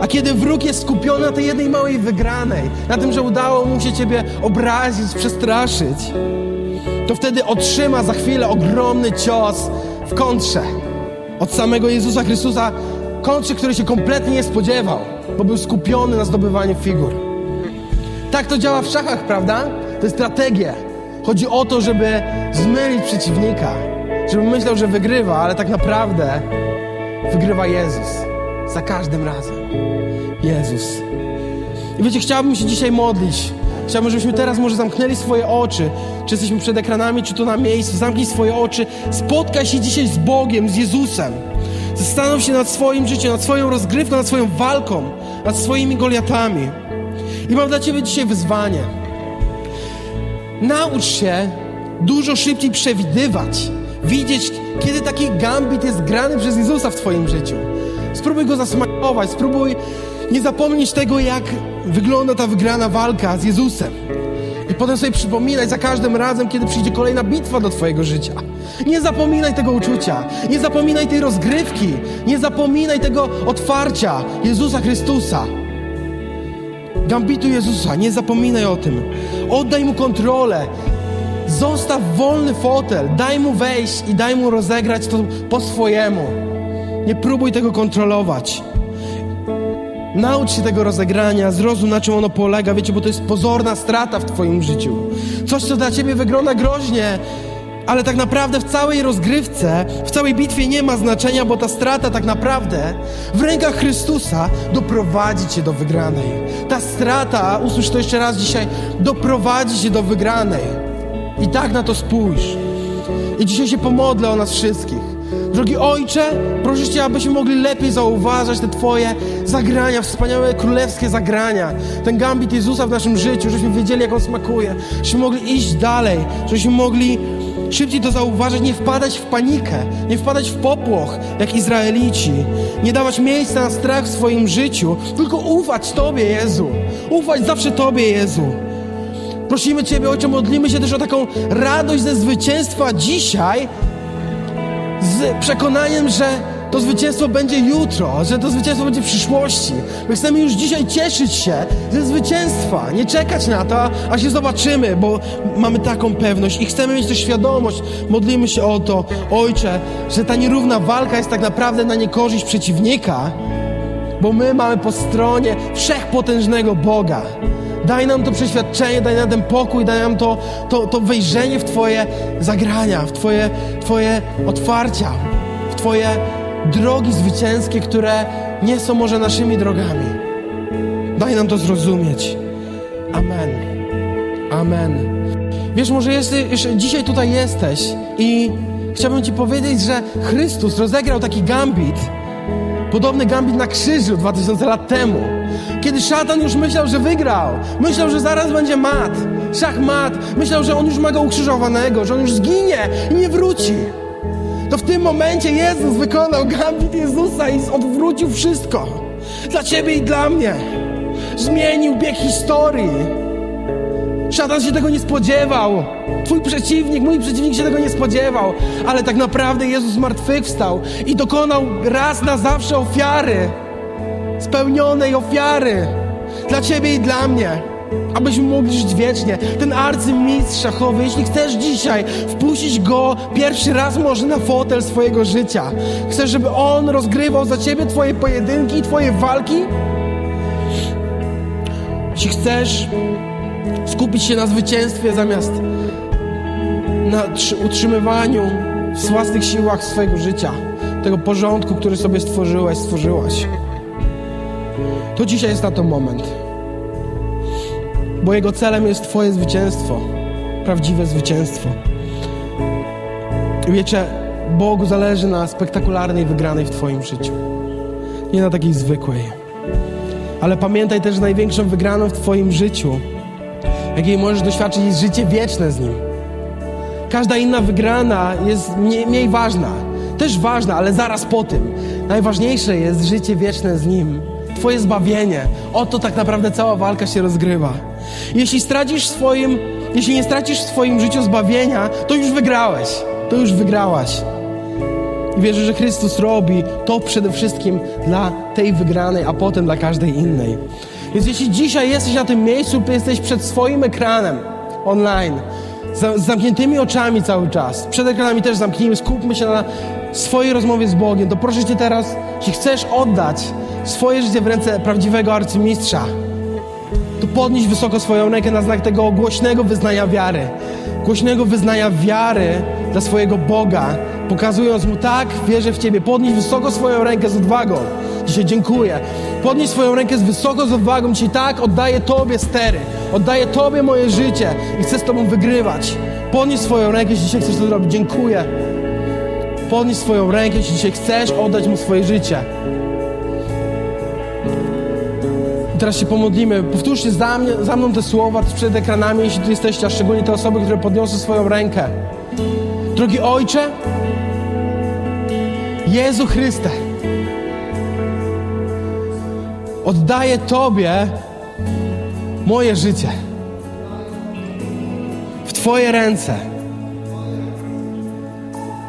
A kiedy wróg jest skupiony na tej jednej małej wygranej, na tym, że udało mu się Ciebie obrazić, przestraszyć, to wtedy otrzyma za chwilę ogromny cios w kontrze od samego Jezusa Chrystusa, kontrze, który się kompletnie nie spodziewał, bo był skupiony na zdobywaniu figur. Tak to działa w szachach, prawda? To jest strategia. Chodzi o to, żeby zmylić przeciwnika, żeby myślał, że wygrywa, ale tak naprawdę wygrywa Jezus. Za każdym razem. Jezus. I wiecie, chciałbym się dzisiaj modlić. Chciałbym, żebyśmy teraz może zamknęli swoje oczy. Czy jesteśmy przed ekranami, czy tu na miejscu. Zamknij swoje oczy. Spotkaj się dzisiaj z Bogiem, z Jezusem. Zastanów się nad swoim życiem, nad swoją rozgrywką, nad swoją walką, nad swoimi Goliatami. I mam dla Ciebie dzisiaj wyzwanie. Naucz się dużo szybciej przewidywać, widzieć, kiedy taki gambit jest grany przez Jezusa w Twoim życiu. Spróbuj go zasmakować, spróbuj nie zapomnieć tego, jak wygląda ta wygrana walka z Jezusem. I potem sobie przypominać za każdym razem, kiedy przyjdzie kolejna bitwa do Twojego życia. Nie zapominaj tego uczucia, nie zapominaj tej rozgrywki, nie zapominaj tego otwarcia Jezusa Chrystusa. Gambitu Jezusa, nie zapominaj o tym. Oddaj mu kontrolę. Zostaw wolny fotel, daj mu wejść i daj mu rozegrać to po swojemu. Nie próbuj tego kontrolować. Naucz się tego rozegrania, zrozum na czym ono polega, wiecie, bo to jest pozorna strata w Twoim życiu. Coś, co dla Ciebie wygląda groźnie, ale tak naprawdę w całej rozgrywce, w całej bitwie nie ma znaczenia, bo ta strata tak naprawdę w rękach Chrystusa doprowadzi Cię do wygranej. Ta strata, usłysz to jeszcze raz dzisiaj, doprowadzi Cię do wygranej. I tak na to spójrz. I dzisiaj się pomodlę o nas wszystkich. Drogi Ojcze, proszę Cię, abyśmy mogli lepiej zauważać te Twoje zagrania, wspaniałe królewskie zagrania, ten gambit Jezusa w naszym życiu, żebyśmy wiedzieli, jak On smakuje, żebyśmy mogli iść dalej, żebyśmy mogli szybciej to zauważyć, nie wpadać w panikę, nie wpadać w popłoch, jak Izraelici, nie dawać miejsca na strach w swoim życiu, tylko ufać Tobie, Jezu, ufać zawsze Tobie, Jezu. Prosimy Ciebie, Ojcze, modlimy się też o taką radość ze zwycięstwa dzisiaj, z przekonaniem, że to zwycięstwo będzie jutro, że to zwycięstwo będzie w przyszłości. My chcemy już dzisiaj cieszyć się ze zwycięstwa, nie czekać na to, aż się zobaczymy, bo mamy taką pewność i chcemy mieć też świadomość, modlimy się o to, Ojcze, że ta nierówna walka jest tak naprawdę na niekorzyść przeciwnika, bo my mamy po stronie wszechpotężnego Boga. Daj nam to przeświadczenie, daj nam ten pokój, daj nam to, to, to wejrzenie w Twoje zagrania, w Twoje, twoje otwarcia, w Twoje drogi zwycięskie, które nie są może naszymi drogami. Daj nam to zrozumieć. Amen. Amen. Wiesz, może jesteś, dzisiaj tutaj jesteś i chciałbym Ci powiedzieć, że Chrystus rozegrał taki gambit, podobny gambit na krzyżu 2000 lat temu. Kiedy szatan już myślał, że wygrał, myślał, że zaraz będzie mat, szach mat, myślał, że on już ma go ukrzyżowanego, że on już zginie i nie wróci. To w tym momencie Jezus wykonał gambit Jezusa i odwrócił wszystko. Dla ciebie i dla mnie. Zmienił bieg historii. Szatan się tego nie spodziewał. Twój przeciwnik, mój przeciwnik się tego nie spodziewał. Ale tak naprawdę Jezus zmartwychwstał i dokonał raz na zawsze ofiary. Spełnionej ofiary. Dla ciebie i dla mnie. Abyśmy mogli żyć wiecznie. Ten arcymistrz szachowy, jeśli chcesz dzisiaj wpuścić go pierwszy raz może na fotel swojego życia. Chcesz, żeby on rozgrywał za ciebie twoje pojedynki, twoje walki? Jeśli chcesz skupić się na zwycięstwie zamiast na utrzymywaniu w własnych siłach swojego życia, tego porządku, który sobie stworzyłeś, stworzyłaś, to dzisiaj jest na to moment. Bo Jego celem jest Twoje zwycięstwo, prawdziwe zwycięstwo. I wiecie, Bogu zależy na spektakularnej wygranej w Twoim życiu, nie na takiej zwykłej. Ale pamiętaj też, że największą wygraną w Twoim życiu jakiej możesz doświadczyć, jest życie wieczne z Nim. Każda inna wygrana jest mniej, mniej ważna. Też ważna, ale zaraz po tym. Najważniejsze jest życie wieczne z Nim. Twoje zbawienie. Oto tak naprawdę cała walka się rozgrywa. Jeśli stracisz swoim, jeśli nie stracisz w swoim życiu zbawienia, to już wygrałeś. To już wygrałaś. I wierzę, że Chrystus robi to przede wszystkim dla tej wygranej, a potem dla każdej innej. Więc jeśli dzisiaj jesteś na tym miejscu, to jesteś przed swoim ekranem online, z zamkniętymi oczami cały czas, przed ekranami też zamknijmy, skupmy się na swojej rozmowie z Bogiem, to proszę Cię teraz, jeśli chcesz oddać swoje życie w ręce prawdziwego arcymistrza, to podnieś wysoko swoją rękę na znak tego głośnego wyznania wiary. Głośnego wyznania wiary dla swojego Boga, pokazując Mu tak, wierzę w Ciebie. Podnieś wysoko swoją rękę z odwagą. Dzisiaj dziękuję. Podnieś swoją rękę z wysoko z odwagą. Dzisiaj tak, oddaję Tobie stery. Oddaję Tobie moje życie i chcę z Tobą wygrywać. Podnieś swoją rękę, jeśli dzisiaj chcesz to zrobić. Dziękuję. Podnieś swoją rękę, jeśli dzisiaj chcesz oddać Mu swoje życie. Teraz się pomodlimy. Powtórzcie za, mnie, za mną te słowa przed ekranami, jeśli tu jesteście, a szczególnie te osoby, które podniosły swoją rękę. Drogi Ojcze, Jezu Chryste, oddaję Tobie moje życie. W Twoje ręce.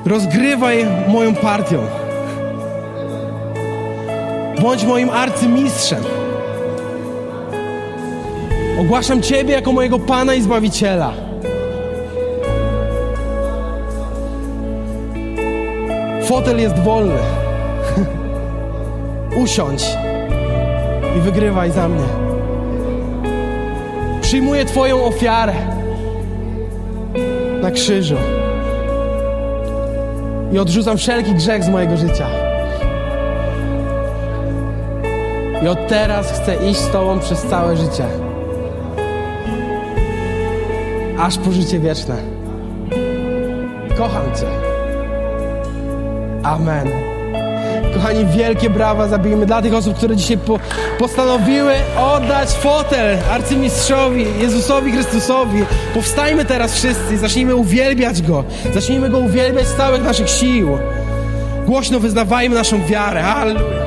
Rozgrywaj moją partią. Bądź moim arcymistrzem. Ogłaszam Ciebie jako mojego Pana i Zbawiciela. Fotel jest wolny. Usiądź i wygrywaj za mnie. Przyjmuję Twoją ofiarę na krzyżu i odrzucam wszelki grzech z mojego życia. I od teraz chcę iść z Tobą przez całe życie aż po życie wieczne. Kocham Cię. Amen. Kochani, wielkie brawa zabijmy dla tych osób, które dzisiaj po, postanowiły oddać fotel arcymistrzowi, Jezusowi Chrystusowi. Powstajmy teraz wszyscy i zacznijmy uwielbiać Go. Zacznijmy Go uwielbiać z całych naszych sił. Głośno wyznawajmy naszą wiarę. Halleluja.